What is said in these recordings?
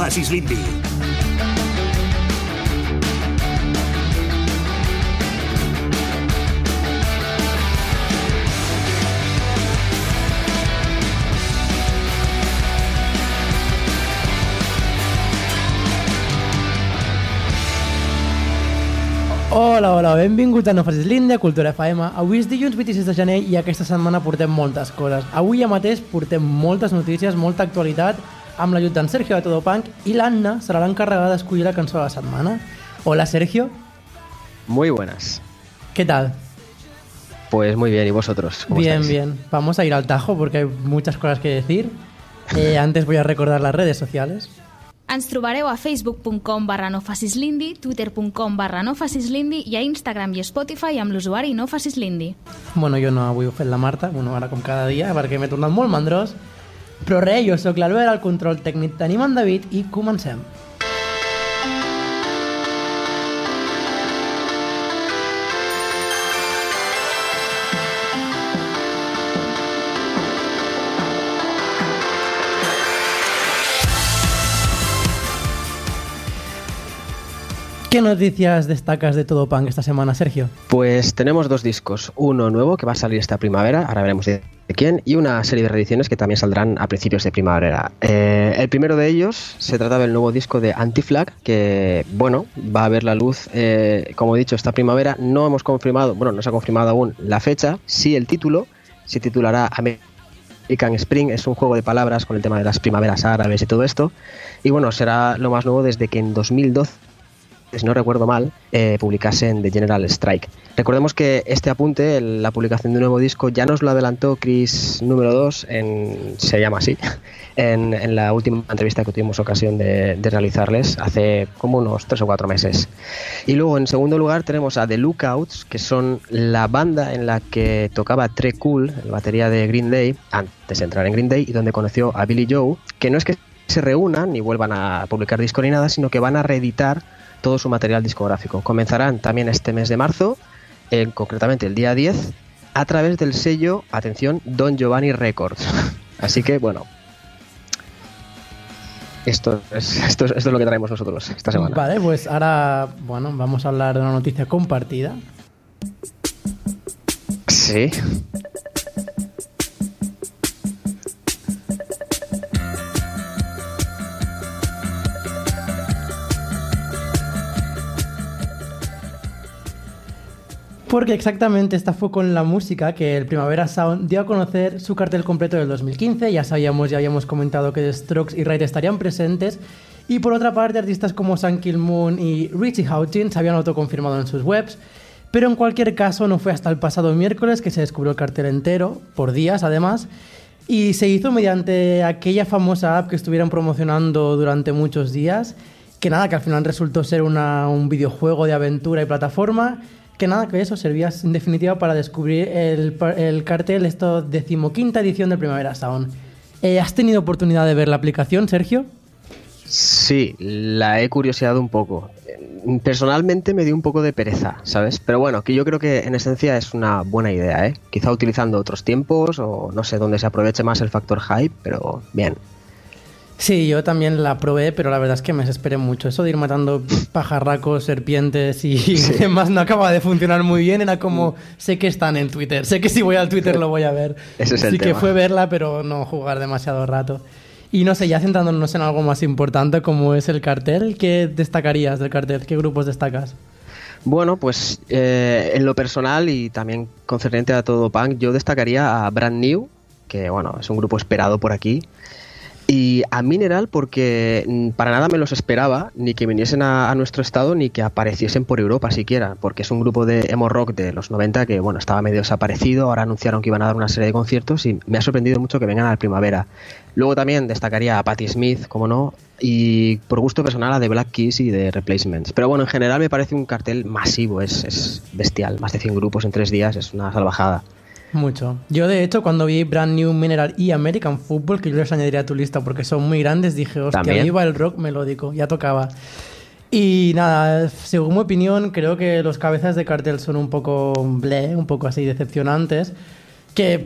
facis l'indi. Hola, hola, benvinguts a No Facis l'Índia, Cultura FM. Avui és dilluns 26 de gener i aquesta setmana portem moltes coses. Avui ja mateix portem moltes notícies, molta actualitat, amb l'ajut d'en Sergio de Todo Punk i l'Anna serà l'encarregada d'escollir la cançó de la setmana. Hola, Sergio. Muy buenas. ¿Qué tal? Pues muy bien, ¿y vosotros? ¿Cómo Bien, estáis? bien. Vamos a ir al tajo porque hay muchas cosas que decir. Eh, antes voy a recordar las redes sociales. Ens trobareu a facebook.com barra no facis l'indi, twitter.com barra no facis l'indi i a Instagram i Spotify amb l'usuari no facis l'indi. Bueno, jo no avui ho he fet la Marta, bueno, ara com cada dia, perquè m'he tornat molt mandrós. Però res, jo sóc l'Albert, al control tècnic tenim en David i comencem. ¿Qué noticias destacas de Todo Punk esta semana, Sergio? Pues tenemos dos discos, uno nuevo que va a salir esta primavera, ahora veremos de, quién, y una serie de reediciones que también saldrán a principios de primavera. Eh, el primero de ellos se trata del nuevo disco de Anti-Flag, que, bueno, va a ver la luz, eh, como he dicho, esta primavera. No hemos confirmado, bueno, no se ha confirmado aún la fecha, sí el título, se titulará American Spring, es un juego de palabras con el tema de las primaveras árabes y todo esto. Y bueno, será lo más nuevo desde que en 2012 si no recuerdo mal, eh, publicasen The General Strike. Recordemos que este apunte, la publicación de un nuevo disco, ya nos lo adelantó Chris número 2, en, se llama así, en, la última entrevista que tuvimos ocasión de, realizarles hace como unos 3 o 4 meses. Y luego, en segundo lugar, tenemos a The Lookouts, que son la banda en la que tocaba Trey Cool, el batería de Green Day, antes de entrar en Green Day, y donde conoció a Billy Joe, que no es que se reúnan y vuelvan a publicar disco ni nada, sino que van a reeditar todo su material discográfico. Comenzarán también este mes de marzo, en- concretamente el día 10, a través del sello, atención, Don Giovanni Records. Así que, bueno, esto es, esto, es, esto es lo que traemos nosotros esta semana. Vale, pues ahora, bueno, vamos a hablar de una noticia compartida. Sí. Porque exactamente esta fue con la música que el Primavera Sound dio a conocer su cartel completo del 2015. Ya sabíamos, ya habíamos comentado que Strokes y Raid estarían presentes. Y por otra parte, artistas como Sun Kill Moon y Richie Houghton se habían autoconfirmado en sus webs. Pero en cualquier caso, no fue hasta el pasado miércoles que se descubrió el cartel entero, por días además. Y se hizo mediante aquella famosa app que estuvieron promocionando durante muchos días. Que nada, que al final resultó ser un videojuego de aventura y plataforma. Que nada, que eso servía en definitiva para descubrir el, el cartel, esto decimoquinta edición del Primavera Sound. Eh, ¿Has tenido oportunidad de ver la aplicación, Sergio? Sí, la he curioseado un poco. Personalmente me dio un poco de pereza, ¿sabes? Pero bueno, que yo creo que en esencia es una buena idea, ¿eh? Quizá utilizando otros tiempos o no sé dónde se aproveche más el factor hype, pero bien. Sí, yo también la probé, pero la verdad es que me desesperé mucho. Eso de ir matando pajarracos, serpientes y demás no acaba de funcionar muy bien. Era como, sé que están en Twitter, sé que si voy al Twitter lo voy a ver. Ese es el Así que tema. fue verla, pero no jugar demasiado rato. Y no sé, ya centrándonos en algo más importante como es el cartel, ¿qué destacarías del cartel? ¿Qué grupos destacas? Bueno, pues eh, en lo personal y también concerniente a todo punk, yo destacaría a Brand New, que bueno, es un grupo esperado por aquí. Y a Mineral porque mm, para nada me los esperaba, ni que viniesen a, nuestro estado, ni que apareciesen por Europa siquiera, porque es un grupo de emo rock de los 90 que bueno estaba medio desaparecido, ahora anunciaron que iban a dar una serie de conciertos y me ha sorprendido mucho que vengan a la primavera. Luego también destacaría a Patti Smith, como no, y por gusto personal a The Black Keys y The Replacements. Pero bueno, en general me parece un cartel masivo, es, es bestial, más de 100 grupos en tres días, es una salvajada. Mucho. Yo, de hecho, cuando vi Brand New Mineral y American Football, que yo les añadiría a tu lista porque son muy grandes, dije, hostia, También. ahí va el rock melódico, ya tocaba. Y nada, según mi opinión, creo que los cabezas de cartel son un poco bleh, un poco así decepcionantes. Que,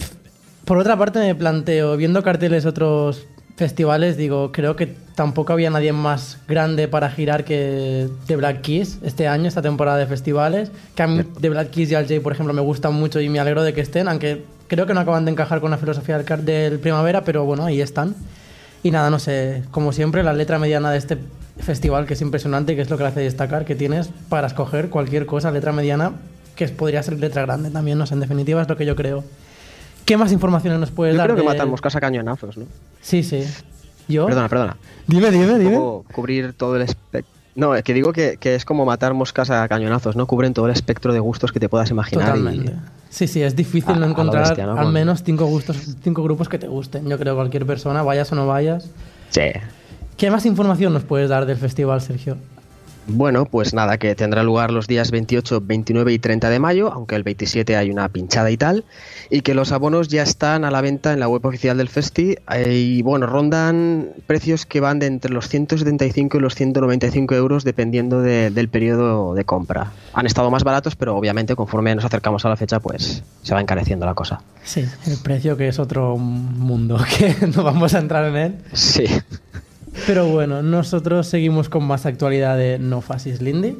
por otra parte, me planteo, viendo carteles otros festivales, digo, creo que tampoco había nadie más grande para girar que The Black Keys este año, esta temporada de festivales. Que a mí The Black Keys y Al Jay, por ejemplo, me gustan mucho y me alegro de que estén, aunque creo que no acaban de encajar con la filosofía del, del primavera, pero bueno, ahí están. Y nada, no sé, como siempre, la letra mediana de este festival, que es impresionante, que es lo que le hace destacar, que tienes para escoger cualquier cosa, letra mediana, que podría ser letra grande también, no sé, en definitiva es lo que yo creo. ¿Qué más informaciones nos puedes Yo dar? creo que de- matan moscas a cañonazos, ¿no? Sí, sí. ¿Yo? Perdona, perdona. Dime, dime, dime. poco cubrir todo el espectro. No, es que digo que, que es como matar moscas a cañonazos, ¿no? Cubren todo el espectro de gustos que te puedas imaginar. y- Totalmente. Sí, sí, es difícil A- no encontrar bestia, ¿no? al menos cinco gustos, cinco grupos que te gusten. Yo creo que cualquier persona, vayas o no vayas. Sí. ¿Qué más información nos puedes dar del festival, Sergio? Bueno, pues nada, que tendrá lugar los días 28, 29 y 30 de mayo, aunque el 27 hay una pinchada y tal, y que los abonos ya están a la venta en la web oficial del Festi, eh, y bueno, rondan precios que van de entre los 175 y los 195 euros dependiendo de- del periodo de compra. Han estado más baratos, pero obviamente conforme nos acercamos a la fecha, pues se va encareciendo la cosa. Sí, el precio que es otro mundo, que no vamos a entrar en él. Sí. Pero bueno, nosotros seguimos con más actualidad de No Facis Lindy.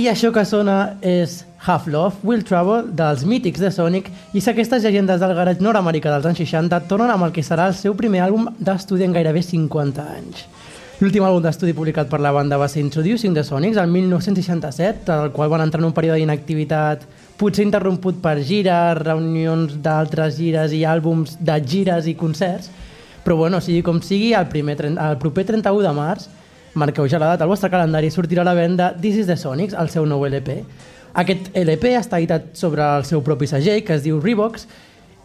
I això que sona és Half Love, Will Trouble, dels mítics de Sonic, i que aquestes llegendes del garatge nord-americà dels anys 60 tornen amb el que serà el seu primer àlbum d'estudi en gairebé 50 anys. L'últim àlbum d'estudi publicat per la banda va ser Introducing the Sonics, el 1967, el qual van entrar en un període d'inactivitat potser interromput per gires, reunions d'altres gires i àlbums de gires i concerts, però bueno, sigui com sigui, el, primer, el proper 31 de març, marqueu ja la data al vostre calendari, sortirà a la venda This is the Sonics, el seu nou LP. Aquest LP està editat sobre el seu propi segell, que es diu Revox,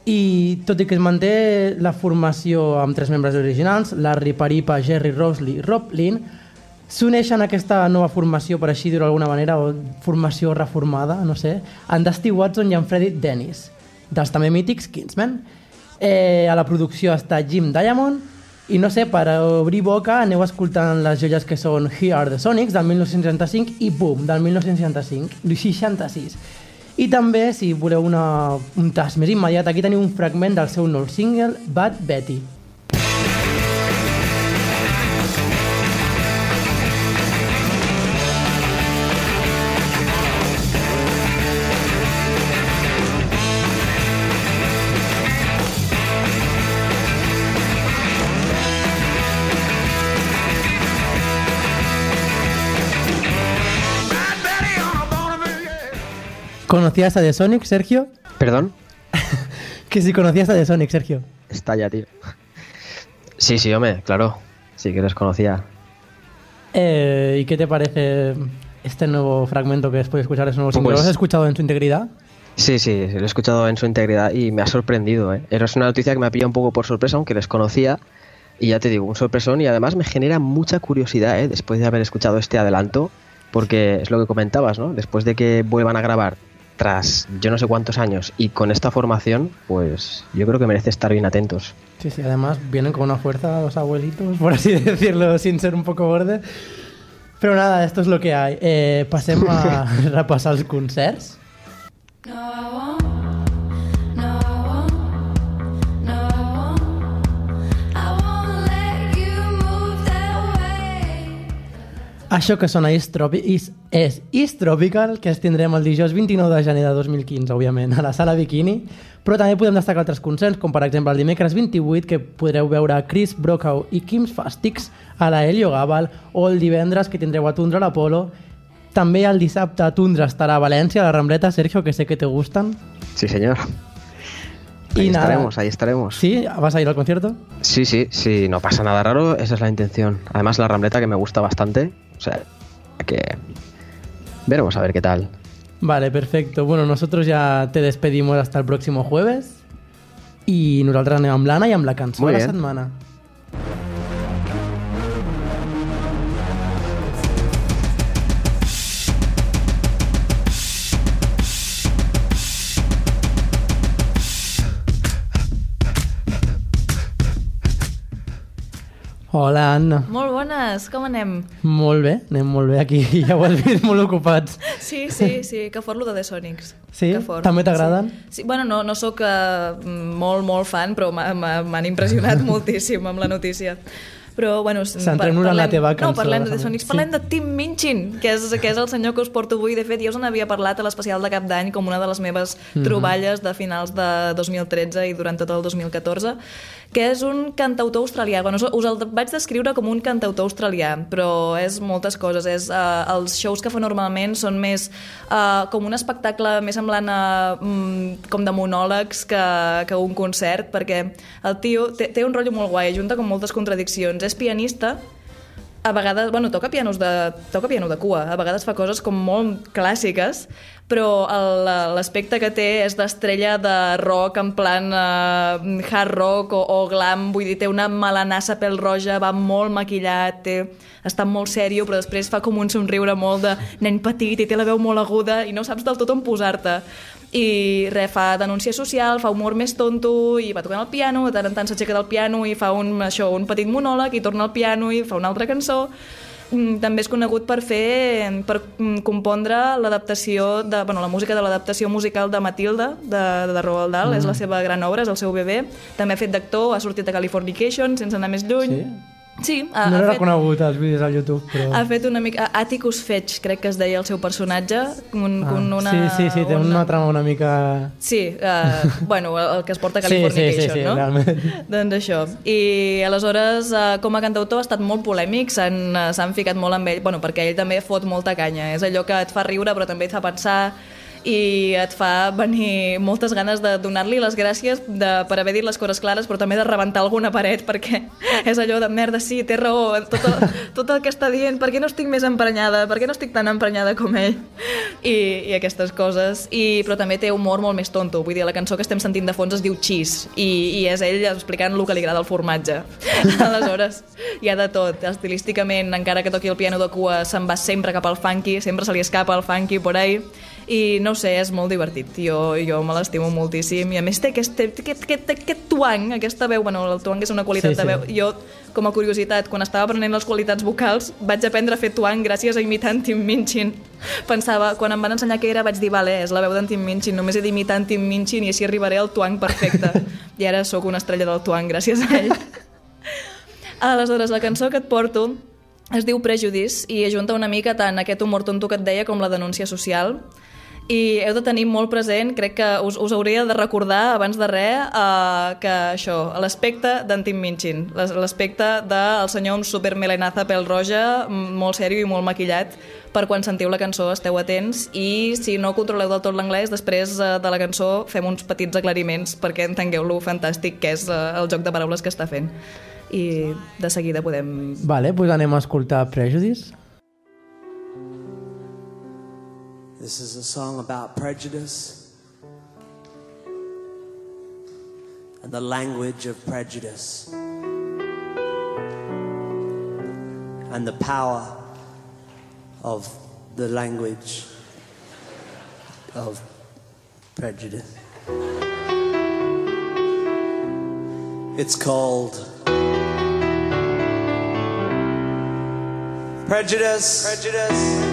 i tot i que es manté la formació amb tres membres originals, Larry Paripa, Jerry Rosley i Rob Lynn, s'uneixen a aquesta nova formació, per així dir-ho d'alguna manera, o formació reformada, no sé, en Dusty Watson i en Freddie Dennis, dels també mítics Kingsmen. Eh, a la producció està Jim Diamond, i no sé, per obrir boca aneu escoltant les joies que són Here Are the Sonics del 1965 i Boom del 1965, 66. I també, si voleu una, un tast més immediat, aquí teniu un fragment del seu nou single, Bad Betty. ¿Conocías a The Sonic, Sergio? ¿Perdón? Que si conocías a The Sonic, Sergio. Está ya, tío. Sí, sí, hombre, claro. Sí que les conocía. Eh, ¿Y qué te parece este nuevo fragmento que después de escuchar ese nuevo? Pues- ¿Lo has escuchado en su integridad? Sí, sí, lo he escuchado en su integridad y me ha sorprendido. ¿eh? Era una noticia que me ha pillado un poco por sorpresa, aunque les conocía. Y ya te digo, un sorpresón y además me genera mucha curiosidad ¿eh? después de haber escuchado este adelanto, porque es lo que comentabas, ¿no? Después de que vuelvan a grabar tras yo no sé cuántos años y con esta formación, pues yo creo que merece estar bien atentos. Sí, sí, además vienen con una fuerza los abuelitos, por así decirlo, sin ser un poco borde. Pero nada, esto es lo que hay. Eh, passem a repassar els concerts. Això que sona Tropi is, és East Tropical, que es tindrem el dijous 29 de gener de 2015, òbviament, a la sala Bikini, però també podem destacar altres concerts, com per exemple el dimecres 28, que podreu veure Chris Brokaw i Kim Fastics a la Helio Gabal, o el divendres que tindreu a Tundra a l'Apolo, També el dissabte Tundra estarà a València, a la Rambleta, Sergio, que sé que te gustan. Sí, señor. Y Ahí nada. estaremos, ahí estaremos. ¿Sí? ¿Vas a ir al concierto? Sí, sí, sí, no pasa nada raro, esa es la intención. Además, la rambleta que me gusta bastante, o sea, que veremos a ver qué tal. Vale, perfecto. Bueno, nosotros ya te despedimos hasta el próximo jueves. I nosaltres anem amb l'Anna i amb la cançó Muy de la bien. setmana. Hola, Anna. Molt bones, com anem? Molt bé, anem molt bé aquí, ja ho has vist, molt ocupats. Sí, sí, sí, que fort lo de The Sonics. Sí? Que fort. També t'agraden? Sí. sí. Bueno, no, no sóc uh, molt, molt fan, però m'ha- m'ha- m'han impressionat moltíssim amb la notícia. Però, bueno... Centrem-nos en la teva No, cançó, parlem de Sonics. Sí. Parlem de Tim Minchin, que és, que és el senyor que us porto avui. De fet, ja us n'havia parlat a l'especial de cap d'any com una de les meves Mhm. troballes de finals de 2013 i durant tot el 2014, que és un cantautor australià. Bueno, us, el vaig descriure com un cantautor australià, però és moltes coses. És, uh, els shows que fa normalment són més uh, com un espectacle més semblant a mm, com de monòlegs que, que un concert, perquè el tio té, té un rotllo molt guai, junta com moltes contradiccions. És pianista, a vegades, bueno, toca pianos de, toca piano de cua, a vegades fa coses com molt clàssiques, però l'aspecte que té és d'estrella de rock en plan uh, hard rock o, o glam, vull dir, té una melanassa pèl roja, va molt maquillat, té, està molt sèrio, però després fa com un somriure molt de nen petit i té la veu molt aguda i no saps del tot on posar-te. I res, fa denúncia social, fa humor més tonto i va tocant el piano, de tant en tant s'aixeca del piano i fa un, això, un petit monòleg i torna al piano i fa una altra cançó. Mm, També és conegut per fer, per mm, compondre l'adaptació de, bueno, la música de l'adaptació musical de Matilda, de, de Roald Dahl, mm. és la seva gran obra, és el seu bebè. També ha fet d'actor, ha sortit a Californication, sense anar més lluny. Sí? Sí, ha, No l'he fet... reconegut als vídeos al YouTube, però... Ha fet una mica... Atticus Fetch, crec que es deia el seu personatge. Un, Ah, con una, sí, sí, sí, té una trama una mica... Sí, uh, bueno, el que es porta a Sí, sí, sí, Californication, sí, no? realment. Doncs això. I aleshores, uh, com a cantautor, ha estat molt polèmic, s'han uh, s'han ficat molt amb ell, bueno, perquè ell també fot molta canya. És allò que et fa riure, però també et fa pensar i et fa venir moltes ganes de donar-li les gràcies de, per haver dit les coses clares, però també de rebentar alguna paret, perquè és allò de merda, sí, té raó, tot el, tot el que està dient, per què no estic més emprenyada, per què no estic tan emprenyada com ell? I, i aquestes coses. I, però també té humor molt més tonto, vull dir, la cançó que estem sentint de fons es diu Cheese, i, i és ell explicant el que li agrada el formatge. Aleshores, hi ha de tot. Estilísticament, encara que toqui el piano de cua, se'n va sempre cap al funky, sempre se li escapa el funky por ahí, i no sé, és molt divertit. Jo, jo me l'estimo moltíssim i a més té aquest, aquest, aquest, aquest tuang, aquesta veu, bueno, el tuang és una qualitat Sí, de sí. veu. Jo, com a curiositat, quan estava aprenent les qualitats vocals, vaig aprendre a fer tuang gràcies a imitar en Tim Minchin. Pensava, quan em van ensenyar què era, vaig dir, vale, és la veu d'en Tim Minchin, només he d'imitar en Tim Minchin i així arribaré al tuang perfecte. I ara sóc una estrella del tuang gràcies a ell. Aleshores, la cançó que et porto es diu Prejudice i ajunta una mica tant aquest humor tonto que et deia com la denúncia social i heu de tenir molt present, crec que us, us hauria de recordar abans de res uh, que això, l'aspecte d'en Tim Minchin, l'as- l'aspecte del senyor amb supermelenaza pèl roja, molt sèrio i molt maquillat, per quan sentiu la cançó esteu atents i si no controleu del tot l'anglès, després uh, de la cançó fem uns petits aclariments perquè entengueu lo fantàstic que és uh, el joc de paraules que està fent. I de seguida podem Vale, doncs anem a escoltar Prejudice. This is a song about prejudice and the language of prejudice and the power of the language of prejudice. It's called Prejudice. Prejudice.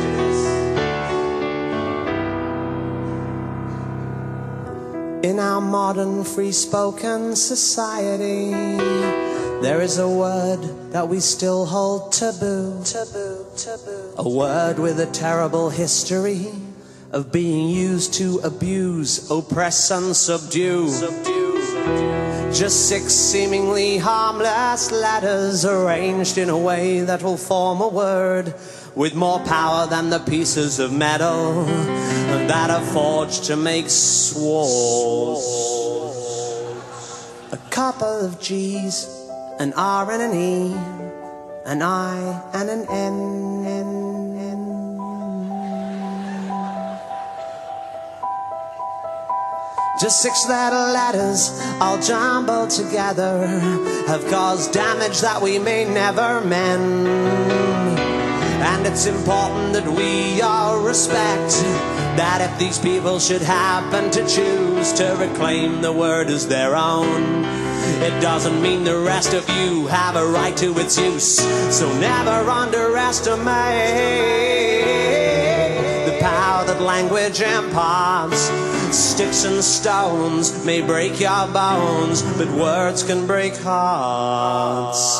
Our modern free spoken society, there is a word that we still hold taboo. Taboo, taboo. A word with a terrible history of being used to abuse, oppress, and subdue. Just six seemingly harmless letters arranged in a way that will form a word with more power than the pieces of metal that are forged to make swords. A couple of G's, an R and an E, an I and an N. Just six little letters all jumbled together have caused damage that we may never mend. And it's important that we all respect that if these people should happen to choose to reclaim the word as their own, it doesn't mean the rest of you have a right to its use. So never underestimate the power that language imparts. Sticks and stones may break your bones, but words can break hearts.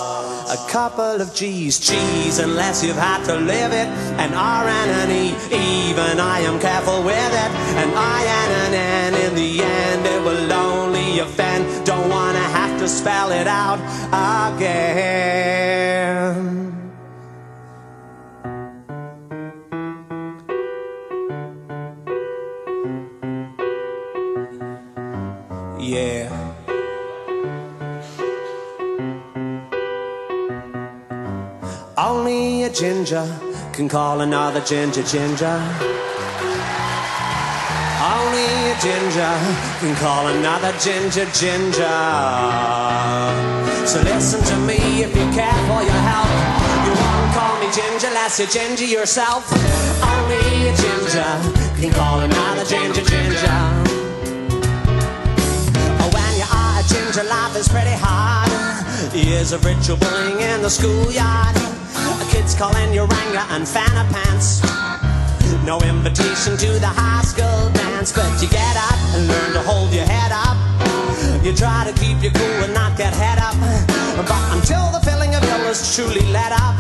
A couple of G's, cheese, unless you've had to live it. An R and an E, even I am careful with it. An I and an N, in the end it will only offend. Don't wanna have to spell it out again. Only a ginger can call another ginger ginger. Only a ginger can call another ginger ginger. So listen to me if you care for your health. You won't call me ginger unless you're ginger yourself. Only a ginger can call another ginger ginger. Oh, When you are a ginger, life is pretty hard. Years of ritual bullying in the schoolyard. Kids calling you Ranga and Fana pants. No invitation to the high school dance, but you get up and learn to hold your head up. You try to keep your cool and not get head up. But until the feeling of ill is truly let up,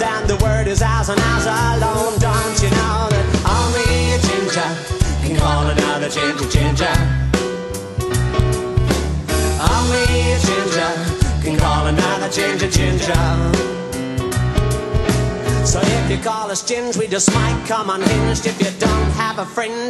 then the word is ours and ours alone. Don't you know that only a ginger can call another ginger ginger? Only a ginger can call another ginger ginger. So if you call us gins, we just might come unhinged. If you don't have a fringe,